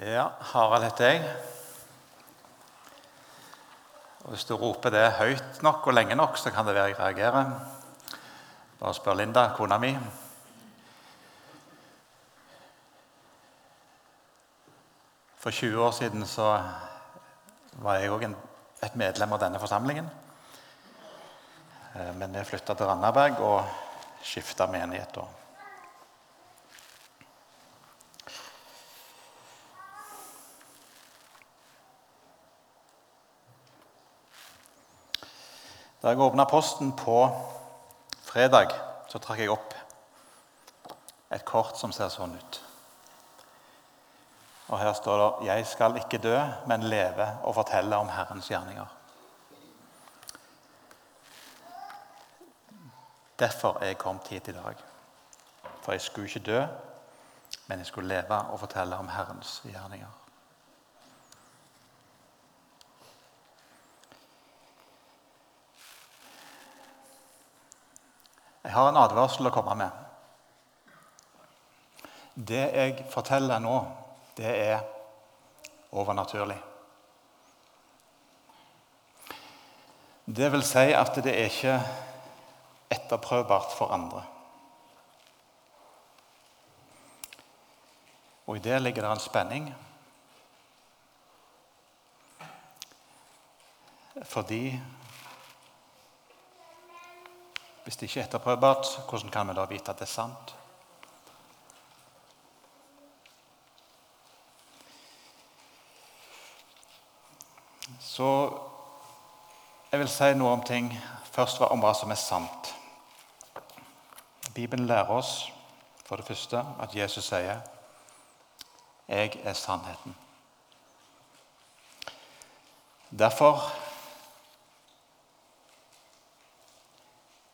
Ja, Harald heter jeg. Og Hvis du roper det høyt nok og lenge nok, så kan det være jeg reagerer. Bare spør Linda, kona mi. For 20 år siden så var jeg òg et medlem av denne forsamlingen. Eh, Men vi flytta til Randaberg og skifta menighet. da. Da jeg åpna posten på fredag, så trakk jeg opp et kort som ser sånn ut. Og Her står det 'Jeg skal ikke dø, men leve og fortelle om Herrens gjerninger'. Derfor er jeg kommet hit i dag. For jeg skulle ikke dø, men jeg skulle leve og fortelle om Herrens gjerninger. Jeg har en advarsel å komme med. Det jeg forteller nå, det er overnaturlig. Det vil si at det er ikke etterprøvbart for andre. Og i det ligger det en spenning. Fordi hvis det ikke er etterprøvbart, hvordan kan vi da vite at det er sant? Så jeg vil si noe om ting først om hva som er sant. Bibelen lærer oss for det første at Jesus sier 'Jeg er sannheten'. Derfor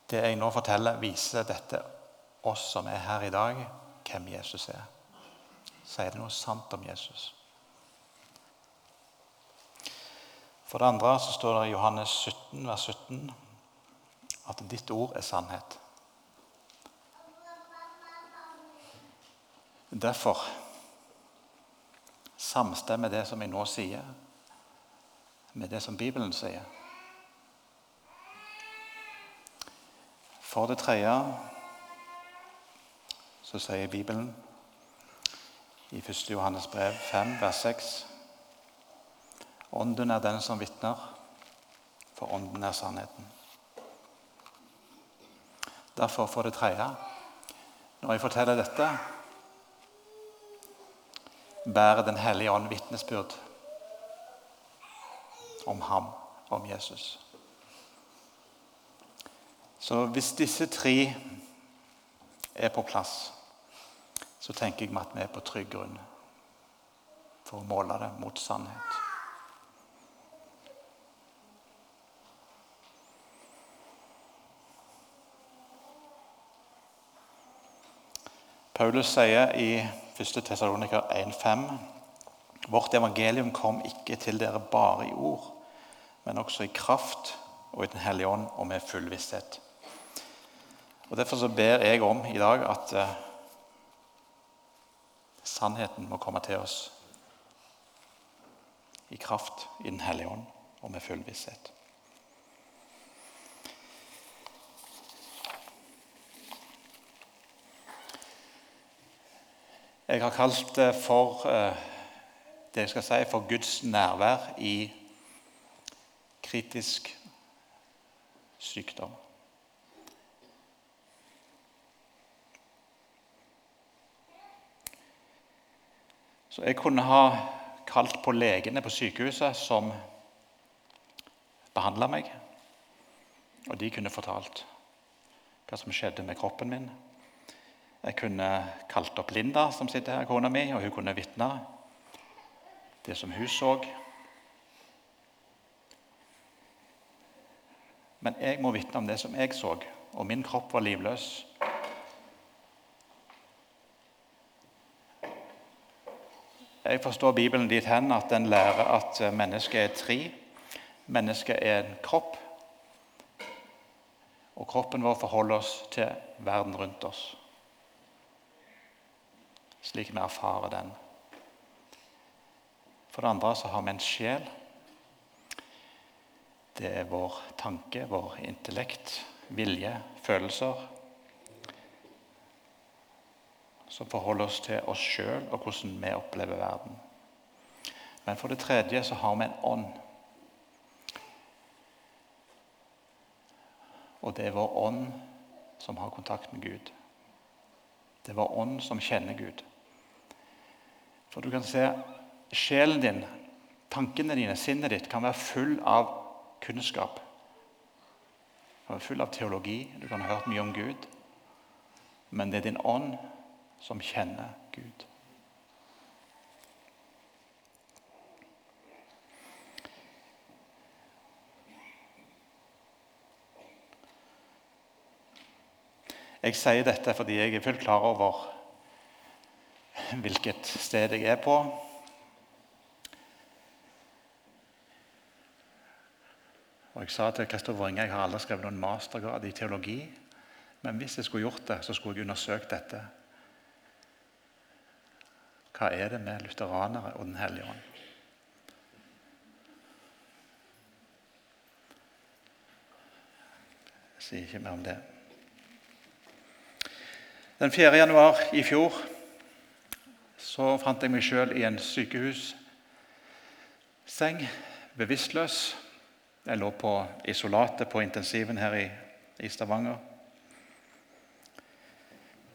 Det jeg nå forteller, viser dette oss som er her i dag, hvem Jesus er. Sier det noe sant om Jesus? For det andre så står det i Johannes 17, vers 17 at ditt ord er sannhet. Derfor samstemmer det som jeg nå sier, med det som Bibelen sier. For det tredje så sier Bibelen i 1. Johannes brev 5, vers 6 Ånden er den som vitner, for ånden er sannheten. Derfor, for det tredje, når jeg forteller dette, bærer Den hellige ånd vitnesbyrd om ham, om Jesus. Så hvis disse tre er på plass, så tenker jeg meg at vi er på trygg grunn for å måle det mot sannhet. Paulus sier i 1. Tessaloniker 1,5.: Vårt evangelium kom ikke til dere bare i ord, men også i kraft og i Den hellige ånd og med full visshet. Og Derfor så ber jeg om i dag at eh, sannheten må komme til oss i kraft i Den hellige ånd og med full visshet. Jeg har kalt det for uh, det jeg skal si, for Guds nærvær i kritisk sykdom. Så jeg kunne ha kalt på legene på sykehuset som behandla meg. Og de kunne fortalt hva som skjedde med kroppen min. Jeg kunne kalt opp Linda, som sitter her, kona mi, og hun kunne vitne det som hun så. Men jeg må vitne om det som jeg så, og min kropp var livløs. Jeg forstår Bibelen dit hen at den lærer at mennesket er tre. Mennesket er en kropp. Og kroppen vår forholder oss til verden rundt oss. Slik vi erfarer den. For det andre så har vi en sjel. Det er vår tanke, vår intellekt, vilje, følelser. Som forholder oss til oss sjøl og hvordan vi opplever verden. Men for det tredje så har vi en ånd. Og det er vår ånd som har kontakt med Gud. Det er vår ånd som kjenner Gud. For du kan se sjelen din, tankene dine, sinnet ditt kan være full av kunnskap. Du kan være full av teologi, du kan ha hørt mye om Gud. Men det er din ånd som kjenner Gud. Jeg sier dette fordi jeg er fullt klar over hvilket sted jeg er på. Og Jeg sa til Kristoffer Inge jeg har aldri skrevet noen mastergrad i teologi. Men hvis jeg skulle gjort det, så skulle jeg undersøkt dette. Hva er det med lutheranere og Den hellige ånd? Jeg sier ikke mer om det. Den 4. januar i fjor så fant jeg meg sjøl i en sykehusseng, bevisstløs. Jeg lå på isolatet på intensiven her i, i Stavanger.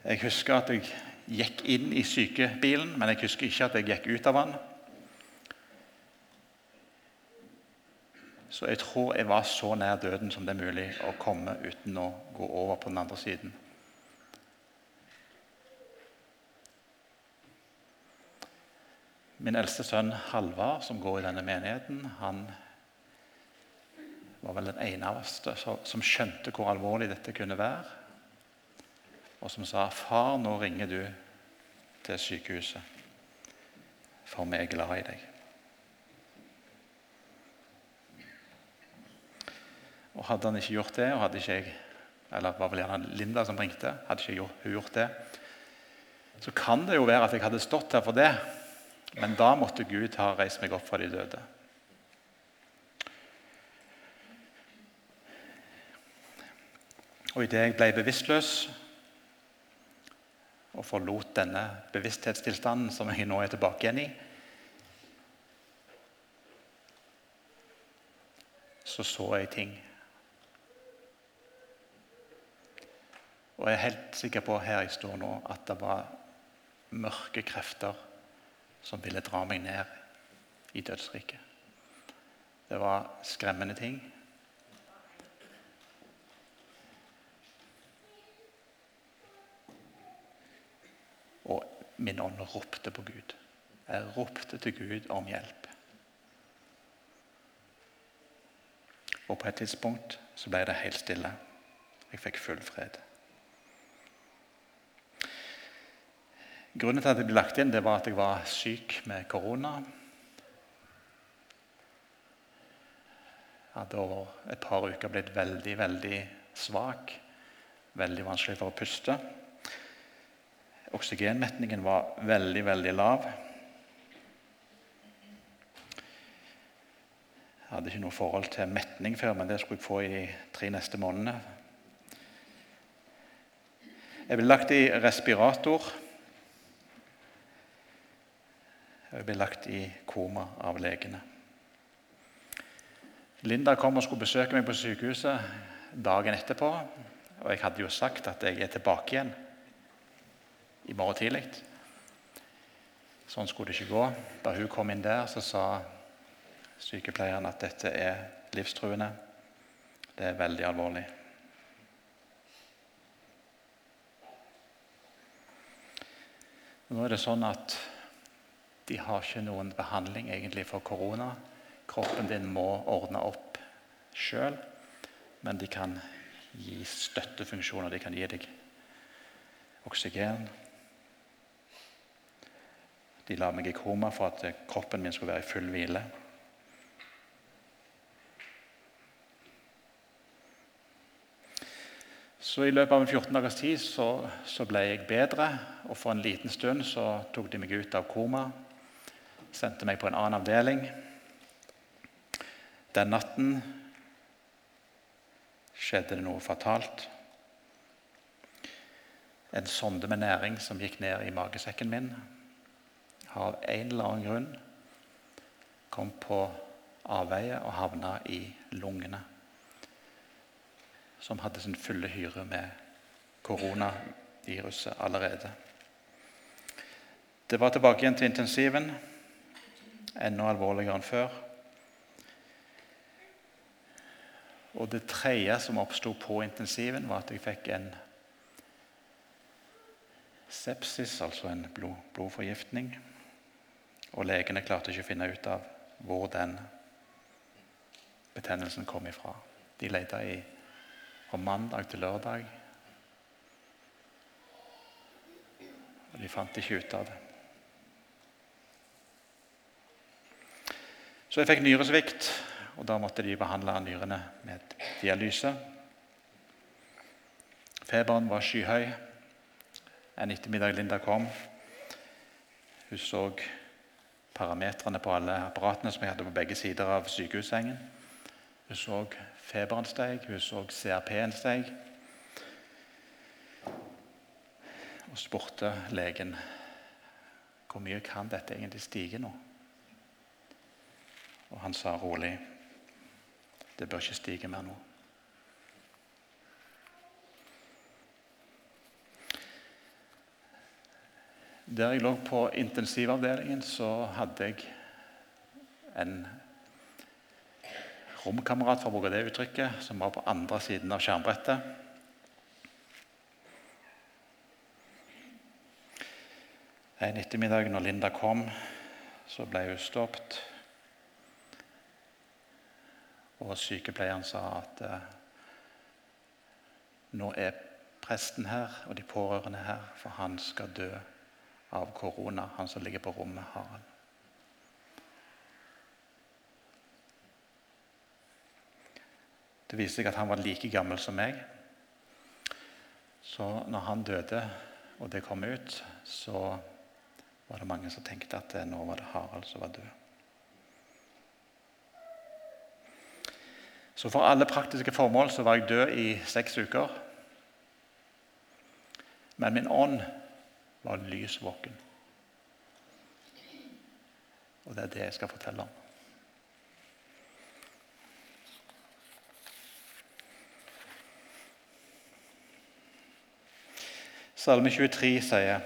Jeg husker at jeg gikk inn i sykebilen, men jeg husker ikke at jeg gikk ut av den. Så jeg tror jeg var så nær døden som det er mulig å komme uten å gå over på den andre siden. Min eldste sønn Halvard, som går i denne menigheten, han var vel den eneste som skjønte hvor alvorlig dette kunne være. Og som sa, 'Far, nå ringer du til sykehuset, for vi er glad i deg.' Og Hadde han ikke gjort det, og hadde ikke jeg, eller var vel gjerne Linda som ringte, hadde ikke hun gjort det, så kan det jo være at jeg hadde stått her for det. Men da måtte Gud ha reist meg opp fra de døde. Og idet jeg ble bevisstløs og forlot denne bevissthetstilstanden som jeg nå er tilbake igjen i, så så jeg ting. Og jeg er helt sikker på her jeg står nå, at det var mørke krefter som ville dra meg ned i dødsriket. Det var skremmende ting. Og min ånd ropte på Gud. Jeg ropte til Gud om hjelp. Og på et tidspunkt så ble det helt stille. Jeg fikk full fred. Grunnen til at jeg ble lagt inn, det var at jeg var syk med korona. Jeg hadde over et par uker blitt veldig, veldig svak. Veldig vanskelig for å puste. Oksygenmetningen var veldig, veldig lav. Jeg hadde ikke noe forhold til metning før, men det skulle jeg få i de tre neste månedene. Jeg ble lagt i respirator. Jeg ble lagt i koma av legene. Linda kom og skulle besøke meg på sykehuset dagen etterpå. Og jeg hadde jo sagt at jeg er tilbake igjen i morgen tidlig. Sånn skulle det ikke gå. Da hun kom inn der, så sa sykepleieren at dette er livstruende. Det er veldig alvorlig. Nå er det sånn at de har ikke noen behandling egentlig for korona. Kroppen din må ordne opp sjøl, men de kan gi støttefunksjoner. De kan gi deg oksygen. De la meg i koma for at kroppen min skulle være i full hvile. Så I løpet av en 14 dagers tid så, så ble jeg bedre, og for en liten stund så tok de meg ut av koma sendte meg på en annen avdeling. Den natten skjedde det noe fatalt. En sonde med næring som gikk ned i magesekken min, av en eller annen grunn kom på avveie og havna i lungene. Som hadde sin fulle hyre med koronaviruset allerede. Det var tilbake igjen til intensiven, enda alvorligere enn før. Og det tredje som oppsto på intensiven, var at jeg fikk en sepsis, altså en blod, blodforgiftning. Og legene klarte ikke å finne ut av hvor den betennelsen kom ifra. De lette i fra mandag til lørdag. Og de fant ikke ut av det. Så jeg fikk nyresvikt, og da måtte de behandle nyrene med dialyse. Feberen var skyhøy. En ettermiddag Linda kom, hun så parametrene på alle apparatene som jeg hadde på begge sider av sykehussengen. Hun så feberen steg, hun så CRP-en steg. Og spurte legen hvor mye kan dette egentlig stige nå. Og han sa rolig det bør ikke stige mer nå. Der jeg lå på intensivavdelingen, så hadde jeg en romkamerat, for å bruke det uttrykket, som var på andre siden av skjermbrettet. En ettermiddag når Linda kom, så ble hun stoppet. Og sykepleieren sa at eh, nå er presten her og de pårørende her, for han skal dø av korona, han som ligger på rommet, Harald. Det viste seg at han var like gammel som meg. Så når han døde, og det kom ut, så var det mange som tenkte at eh, nå var det Harald som var død. Så for alle praktiske formål så var jeg død i seks uker. Men min ånd var lysvåken. Og det er det jeg skal fortelle om. Salme 23 sier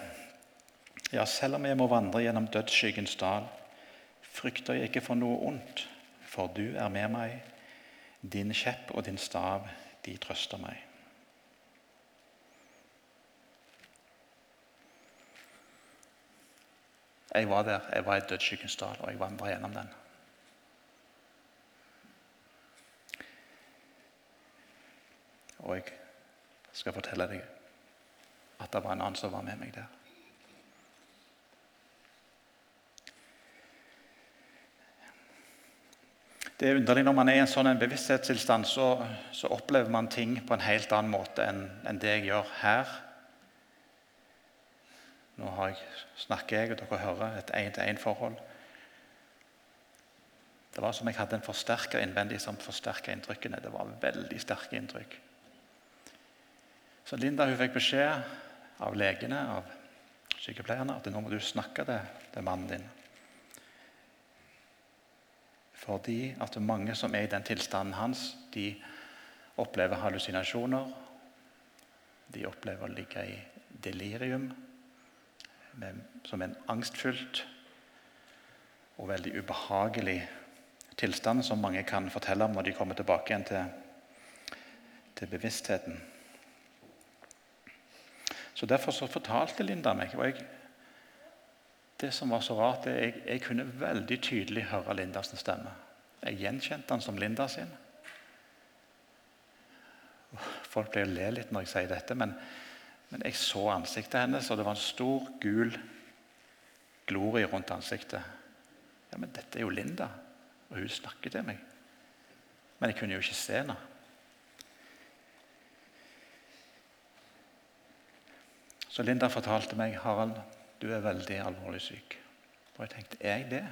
ja, selv om jeg må vandre gjennom dødsskyggens dal, frykter jeg ikke for noe ondt, for du er med meg. Din kjepp og din stav, de trøster meg. Jeg var der. Jeg var i dødsskyggens dal, og jeg vandra gjennom den. Og jeg skal fortelle deg at det var en annen som var med meg der. Det er underlig Når man er i en sånn bevissthetstilstand, så, så, opplever man ting på en helt annen måte enn, enn det jeg gjør her. Nå jeg, snakker jeg, og dere hører, et én-til-én-forhold. Det var som jeg hadde en forsterker innvendig som forsterka inntrykkene. Det var veldig sterke inntrykk. Så Linda hun fikk beskjed av legene, av sykepleierne, at nå må du snakke til, til mannen din. Fordi at mange som er i den tilstanden hans, de opplever hallusinasjoner. De opplever å ligge i delirium, med, som en angstfylt og veldig ubehagelig tilstand som mange kan fortelle om når de kommer tilbake igjen til, til bevisstheten. Så Derfor så fortalte Linda meg. og jeg det som var så rart, er jeg, jeg kunne veldig tydelig høre Lindas stemme. Jeg gjenkjente han som Linda sin. Folk pleier å le litt når jeg sier dette, men, men jeg så ansiktet hennes, og det var en stor, gul glorie rundt ansiktet. Ja, men dette er jo Linda, og hun snakker til meg. Men jeg kunne jo ikke se henne. Så Linda fortalte meg Harald, du er veldig alvorlig syk. Og jeg tenkte er jeg det?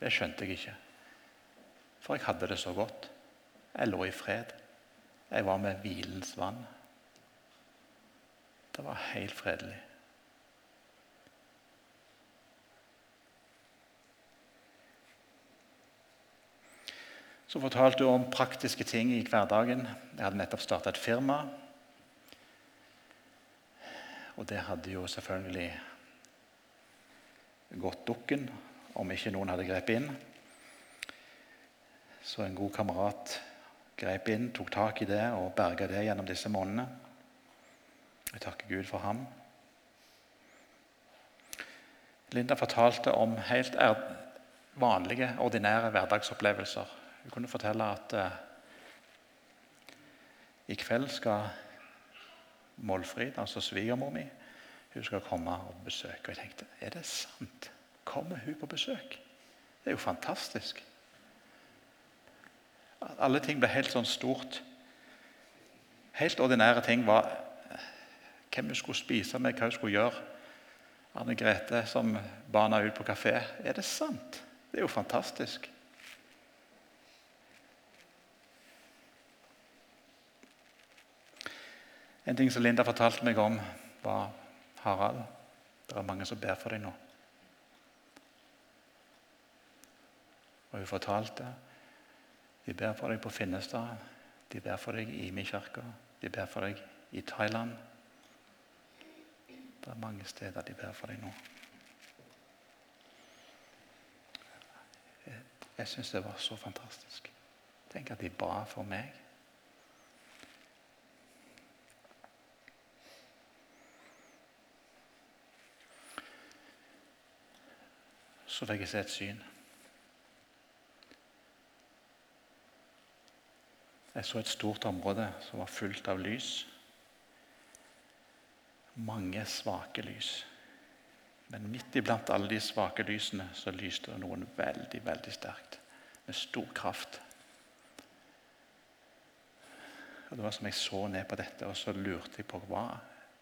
Det skjønte jeg ikke. For jeg hadde det så godt. Jeg lå i fred. Jeg var med hvilens vann. Det var helt fredelig. Så fortalte hun om praktiske ting i hverdagen. Jeg hadde nettopp starta et firma. Og det hadde jo selvfølgelig gått dukken om ikke noen hadde grepet inn. Så en god kamerat grep inn, tok tak i det og berga det gjennom disse månedene. Jeg takker Gud for ham. Linda fortalte om helt vanlige, ordinære hverdagsopplevelser. Hun kunne fortelle at uh, i kveld skal Målfrid, altså svigermor mi, hun skal komme og besøke. Og jeg tenkte er det sant? Kommer hun på besøk? Det er jo fantastisk. Alle ting ble helt sånn stort. Helt ordinære ting var hvem vi skulle spise med, hva vi skulle gjøre. Arne Grete som bana ut på kafé. Er det sant? Det er jo fantastisk. En ting som Linda fortalte meg om, var Harald. Det er mange som ber for deg nå. Og hun fortalte de ber for deg på Finnestad, de ber for deg i min kirke, de ber for deg i Thailand. Det er mange steder de ber for deg nå. Jeg, syns det var så fantastisk. Tenk at de ba for meg. så fikk jeg se et syn. Jeg så et stort område som var fullt av lys. Mange svake lys. Men midt iblant alle de svake lysene så lyste det noen veldig, veldig sterkt. Med stor kraft. Og Det var som jeg så ned på dette, og så lurte jeg på hva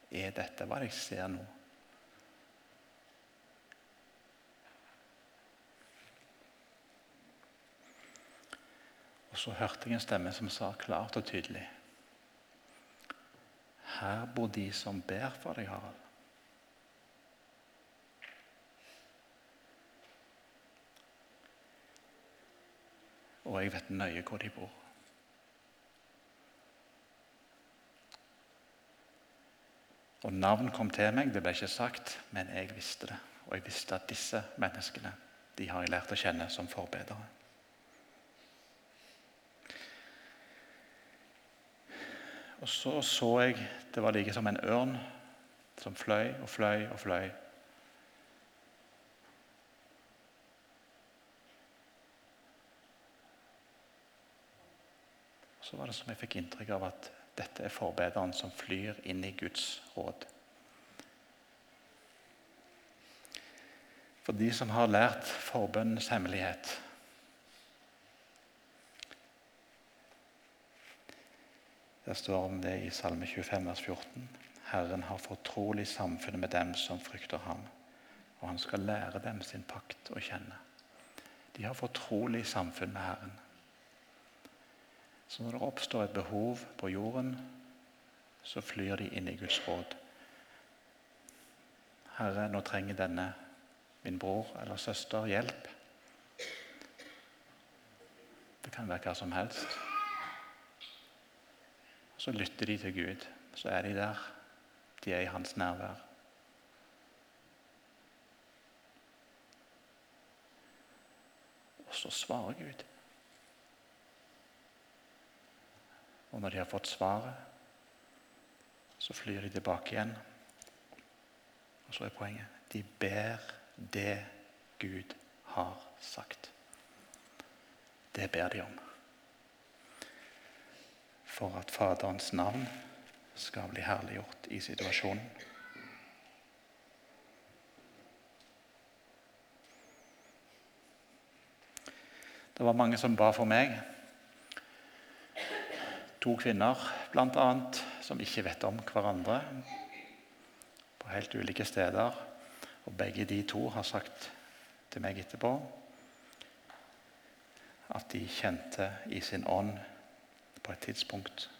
er dette? Hva er det jeg ser nå? Og så hørte jeg en stemme som sa klart og tydelig Her bor de som ber for deg, Harald. Og jeg vet nøye hvor de bor. Og Navn kom til meg, det ble ikke sagt, men jeg visste det. Og jeg visste at disse menneskene de har jeg lært å kjenne som forbedere. Og så så jeg det var like som en ørn som fløy og fløy og fløy. Så var det som jeg fikk inntrykk av at dette er forbederen som flyr inn i Guds råd. For de som har lært forbønnens hemmelighet, Det står om det i Salme 25, vers 14. Herren har fortrolig samfunn med dem som frykter ham, og han skal lære dem sin pakt å kjenne. De har fortrolig samfunn med Herren. Så når det oppstår et behov på jorden, så flyr de inn i Guds råd. Herre, nå trenger denne, min bror eller søster, hjelp. Det kan være hva som helst. Så lytter de til Gud. Så er de der. De er i hans nærvær. Og så svarer Gud. Og når de har fått svaret, så flyr de tilbake igjen. Og så er poenget de ber det Gud har sagt. Det ber de om for at Faderens navn skal bli herliggjort i situasjonen. Det var mange som ba for meg. To kvinner bl.a. som ikke vet om hverandre. På helt ulike steder. Og begge de to har sagt til meg etterpå at de kjente i sin ånd på et tidspunkt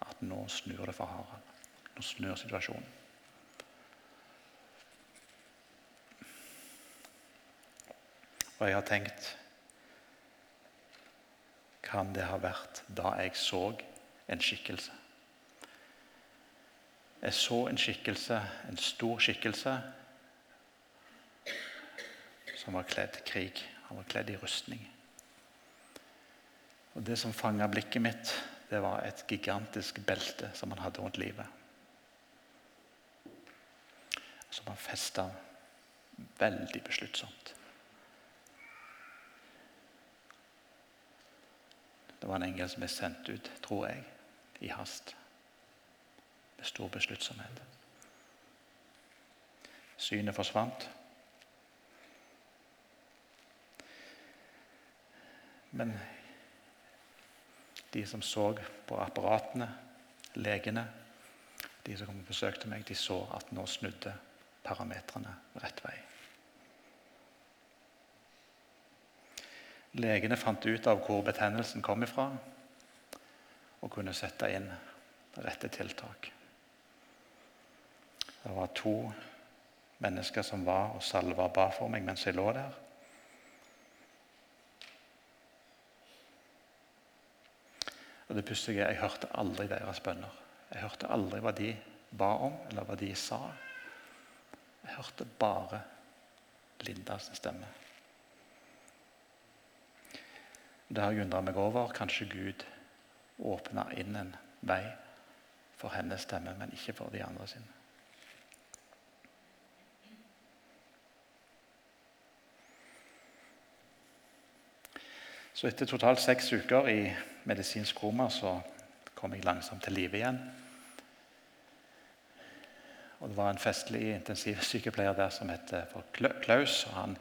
at nå snur det for Harald. Nå snur situasjonen. Og jeg har tenkt Kan det ha vært da jeg så en skikkelse? Jeg så en skikkelse, en stor skikkelse, som var kledd krig. Han var kledd i rustning. Og Det som fanga blikket mitt, det var et gigantisk belte som han hadde rundt livet. Som han festa veldig besluttsomt. Det var en engel som ble sendt ut, tror jeg, i hast. Med stor besluttsomhet. Synet forsvant. Men de som så på apparatene, legene, de som kom og besøkte meg, de så at nå snudde parametrene rett vei. Legene fant ut av hvor betennelsen kom ifra, og kunne sette inn rette tiltak. Det var to mennesker som var og salva og ba for meg mens jeg lå der. Og det pussige jeg hørte aldri deres bønner. Jeg hørte aldri hva de ba om, eller hva de sa. Jeg hørte bare Lindas stemme. Det har jeg undra meg over. Kanskje Gud åpna inn en vei for hennes stemme, men ikke for de andre sine. Så etter totalt seks uker i medisinsk koma så kom jeg langsomt til live igjen. Og Det var en festlig intensivsykepleier der som het Klaus. og han,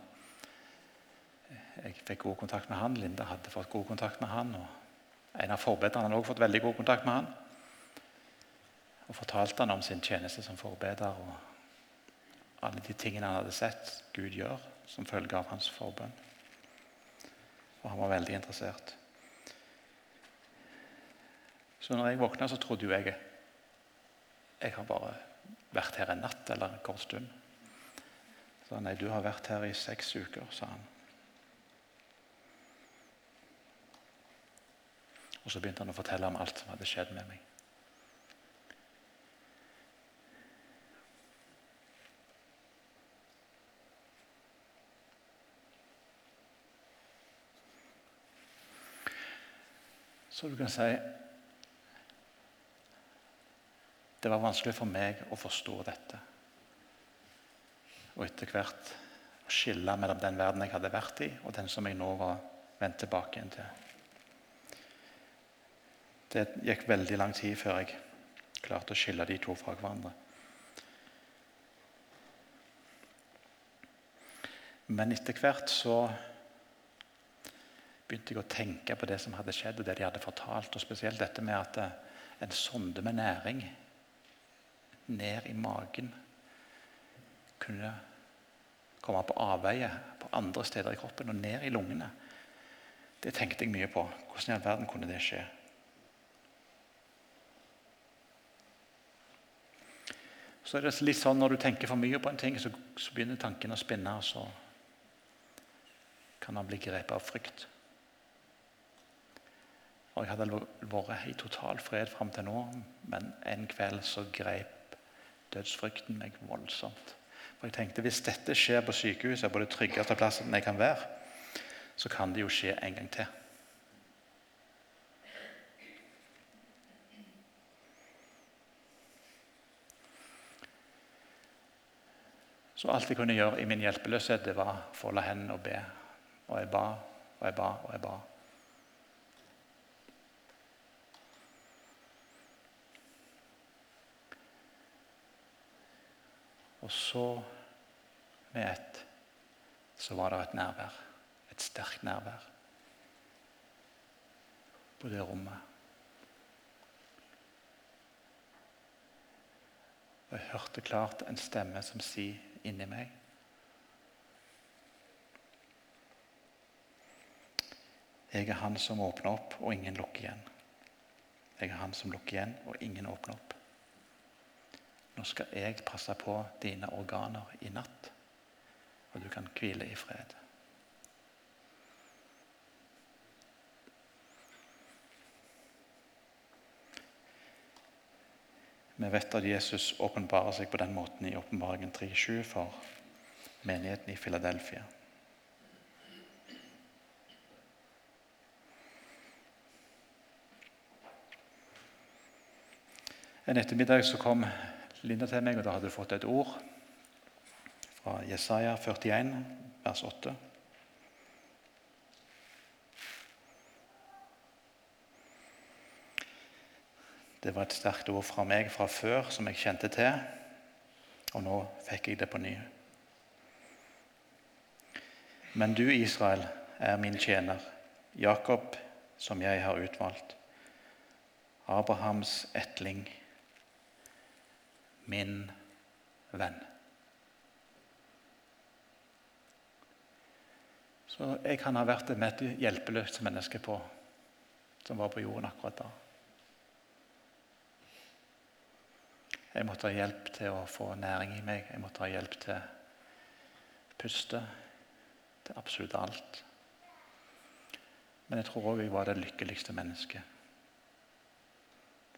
Jeg fikk god kontakt med han. Linda hadde fått god kontakt med han. og En av forbederne hadde også fått veldig god kontakt med han. Og fortalte han om sin tjeneste som forbeder og alle de tingene han hadde sett Gud gjør som følge av hans forbønn. Og han var veldig interessert. Så når jeg våkna, så trodde jo jeg jeg har bare vært her en natt eller en kort stund. Så nei, du har vært her i seks uker, sa han. Og så begynte han å fortelle om alt som hadde skjedd med meg. Så du kan si Det var vanskelig for meg å forstå dette. Og etter hvert å skille mellom den verden jeg hadde vært i, og den som jeg nå var vendt tilbake igjen til. Det gikk veldig lang tid før jeg klarte å skille de to fra hverandre. Men etter hvert så begynte jeg å tenke på det som hadde skjedd, og det de hadde fortalt. Og spesielt dette med at en sonde med næring ned i magen kunne komme på avveie på andre steder i kroppen og ned i lungene. Det tenkte jeg mye på. Hvordan i all verden kunne det skje? Så er det litt sånn Når du tenker for mye på en ting, så, så begynner tanken å spinne. og Så kan man bli grepet av frykt. Og Jeg hadde vært i total fred fram til nå, men en kveld så grep dødsfrykten meg voldsomt. For jeg tenkte Hvis dette skjer på sykehuset, på det tryggeste plassen jeg kan være, så kan det jo skje en gang til. Så alt jeg kunne gjøre i min hjelpeløshet, det var å folde hendene og be. Og jeg ba og jeg ba og jeg ba. Og så, med ett, så var det et nærvær. Et sterkt nærvær på det rommet. Og jeg hørte klart en stemme som sier inni meg. Jeg er han som åpner opp, og ingen lukker igjen. Jeg er han som lukker igjen, og ingen åpner opp. Nå skal jeg passe på dine organer i natt, og du kan hvile i fred. Vi vet at Jesus åpenbarer seg på den måten i Åpenbaringen 3.7 for menigheten i Filadelfia. En ettermiddag så kom Linda til meg, og da hadde du fått et ord fra Jesaja 41, vers 8. Det var et sterkt ord fra meg fra før som jeg kjente til, og nå fikk jeg det på ny. Men du, Israel, er min tjener, Jakob, som jeg har utvalgt. Abrahams etling, min venn. Så jeg kan ha vært et hjelpeløst menneske på, som var på jorden akkurat da. Jeg måtte ha hjelp til å få næring i meg. Jeg måtte ha hjelp til puste, til absolutt alt. Men jeg tror òg jeg var det lykkeligste mennesket.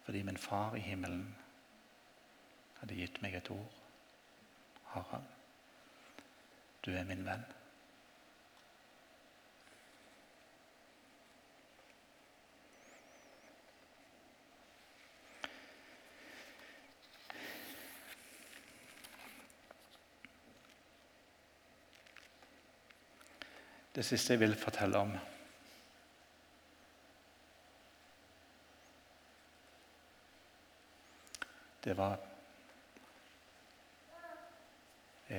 Fordi min far i himmelen hadde gitt meg et ord. Harald, du er min venn. Det siste jeg vil fortelle om Det var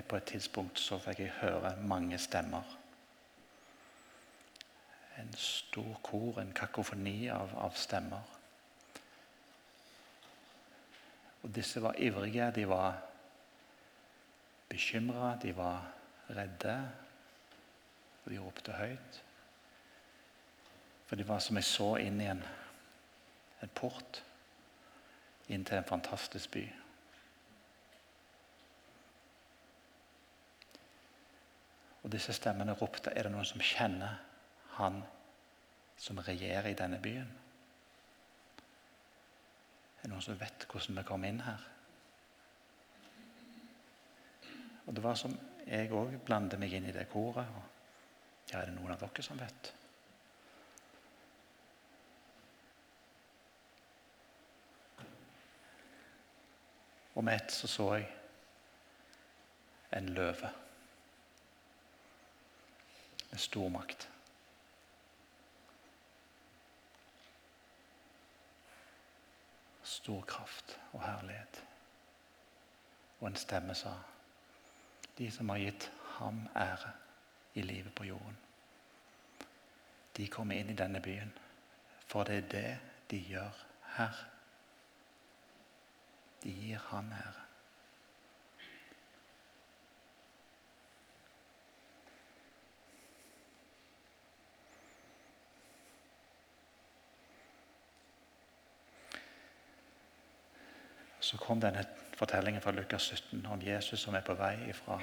På et tidspunkt så fikk jeg høre mange stemmer. En stor kor, en kakofoni av, av stemmer. Og disse var ivrige, de var bekymra, de var redde. Og de ropte høyt. For det var som jeg så inn i en, en port inn til en fantastisk by. Og disse stemmene ropte er det noen som kjenner han som regjerer i denne byen. Er det noen som vet hvordan vi kom inn her? Og Det var som jeg òg blander meg inn i det koret. og ja, er det noen av dere som vet? Og med ett så så jeg en løve med stor makt. Stor kraft og herlighet. Og en stemme sa De som har gitt ham ære i livet på jorden. De kommer inn i denne byen, for det er det de gjør her. De gir Han ære. Så kom denne fortellingen fra Lukas 17 om Jesus som er på vei fra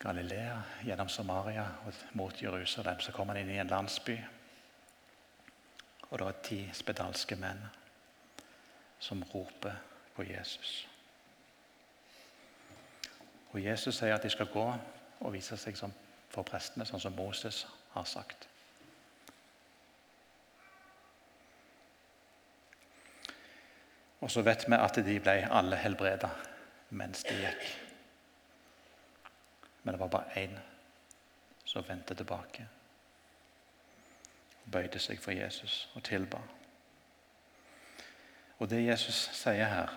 Galilea, gjennom Samaria og mot Jerusalem. Så kom han inn i en landsby. Og det var ti spedalske menn som roper på Jesus. Og Jesus sier at de skal gå og vise seg for prestene, sånn som Moses har sagt. Og så vet vi at de ble alle helbreda mens de gikk. Men det var bare én som vendte tilbake. og Bøyde seg for Jesus og tilba. Og det Jesus sier her,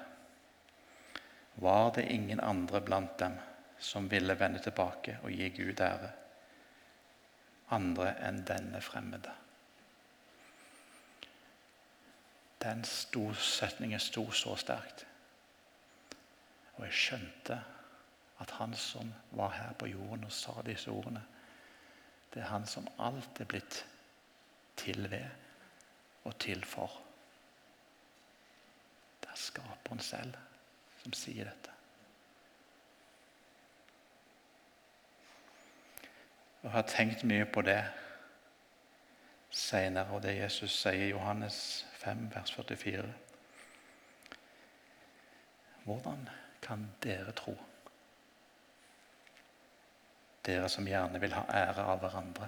var det ingen andre blant dem som ville vende tilbake og gi Gud ære, andre enn denne fremmede. Den sto, setningen sto så sterkt. Og jeg skjønte at han som var her på jorden og sa disse ordene, det er han som alt er blitt til ved og til for. Det er skaperen selv som sier dette. Jeg har tenkt mye på det senere, og det Jesus sier i Johannes 5, vers 44. Hvordan kan dere tro? Dere som gjerne vil ha ære av hverandre,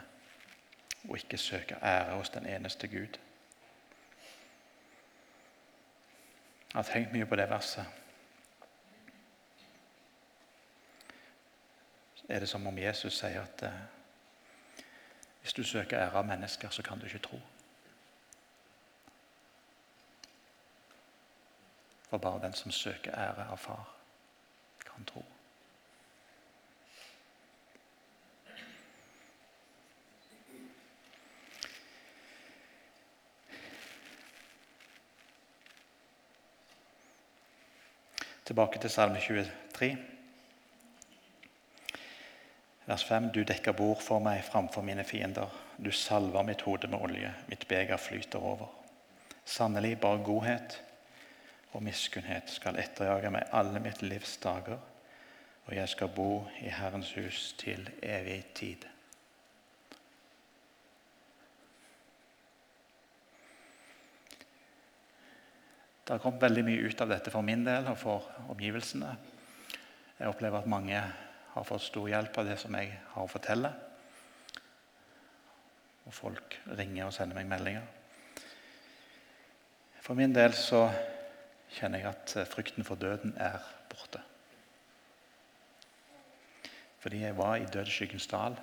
og ikke søke ære hos den eneste Gud. Jeg har tenkt mye på det verset. Er det som om Jesus sier at eh, hvis du søker ære av mennesker, så kan du ikke tro. For bare den som søker ære av far, kan tro. Tilbake til Salme 23. Vers 5.: Du dekker bord for meg framfor mine fiender. Du salver mitt hode med olje. Mitt beger flyter over. Sannelig, bare godhet og miskunnhet skal etterjage meg alle mitt livs dager, og jeg skal bo i Herrens hus til evig tid. Det har kommet veldig mye ut av dette for min del og for omgivelsene. Jeg opplever at mange har fått stor hjelp av det som jeg har å fortelle. Og folk ringer og sender meg meldinger. For min del så kjenner jeg at frykten for døden er borte. Fordi jeg var i dødsskyggens dal.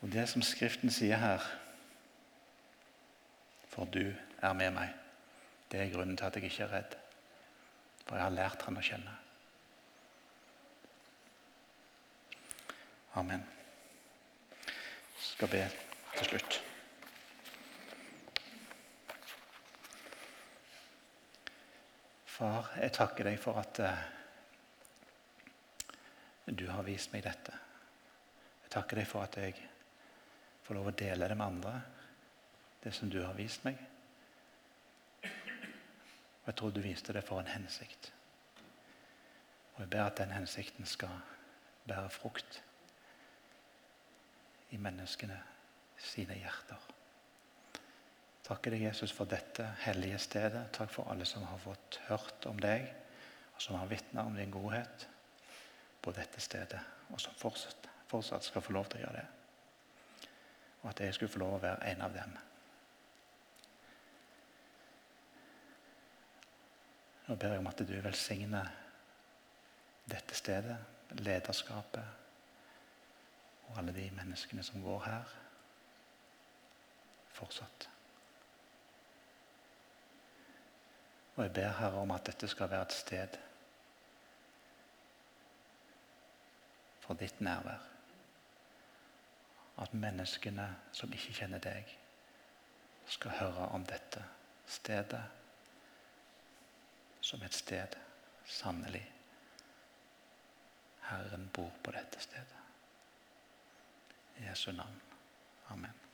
Og det som Skriften sier her For du er med meg. Det er grunnen til at jeg ikke er redd. For jeg har lært han å kjenne. Amen. Jeg skal be til slutt. Far, jeg takker deg for at uh, du har vist meg dette. Jeg takker deg for at jeg får lov å dele det med andre, det som du har vist meg. Og jeg tror du viste det for en hensikt. Og jeg ber at den hensikten skal bære frukt i menneskene sine hjerter. Takker deg, Jesus, for dette hellige stedet. Takk for alle som har fått hørt om deg, og som har vitna om din godhet på dette stedet, og som fortsatt, fortsatt skal få lov til å gjøre det. Og at jeg skulle få lov å være en av dem. Nå ber jeg om at du velsigner dette stedet, lederskapet og alle de menneskene som går her, fortsatt. Og jeg ber Herre om at dette skal være et sted for ditt nærvær. At menneskene som ikke kjenner deg, skal høre om dette stedet som et sted sannelig Herren bor på dette stedet. I Jesu navn. Amen.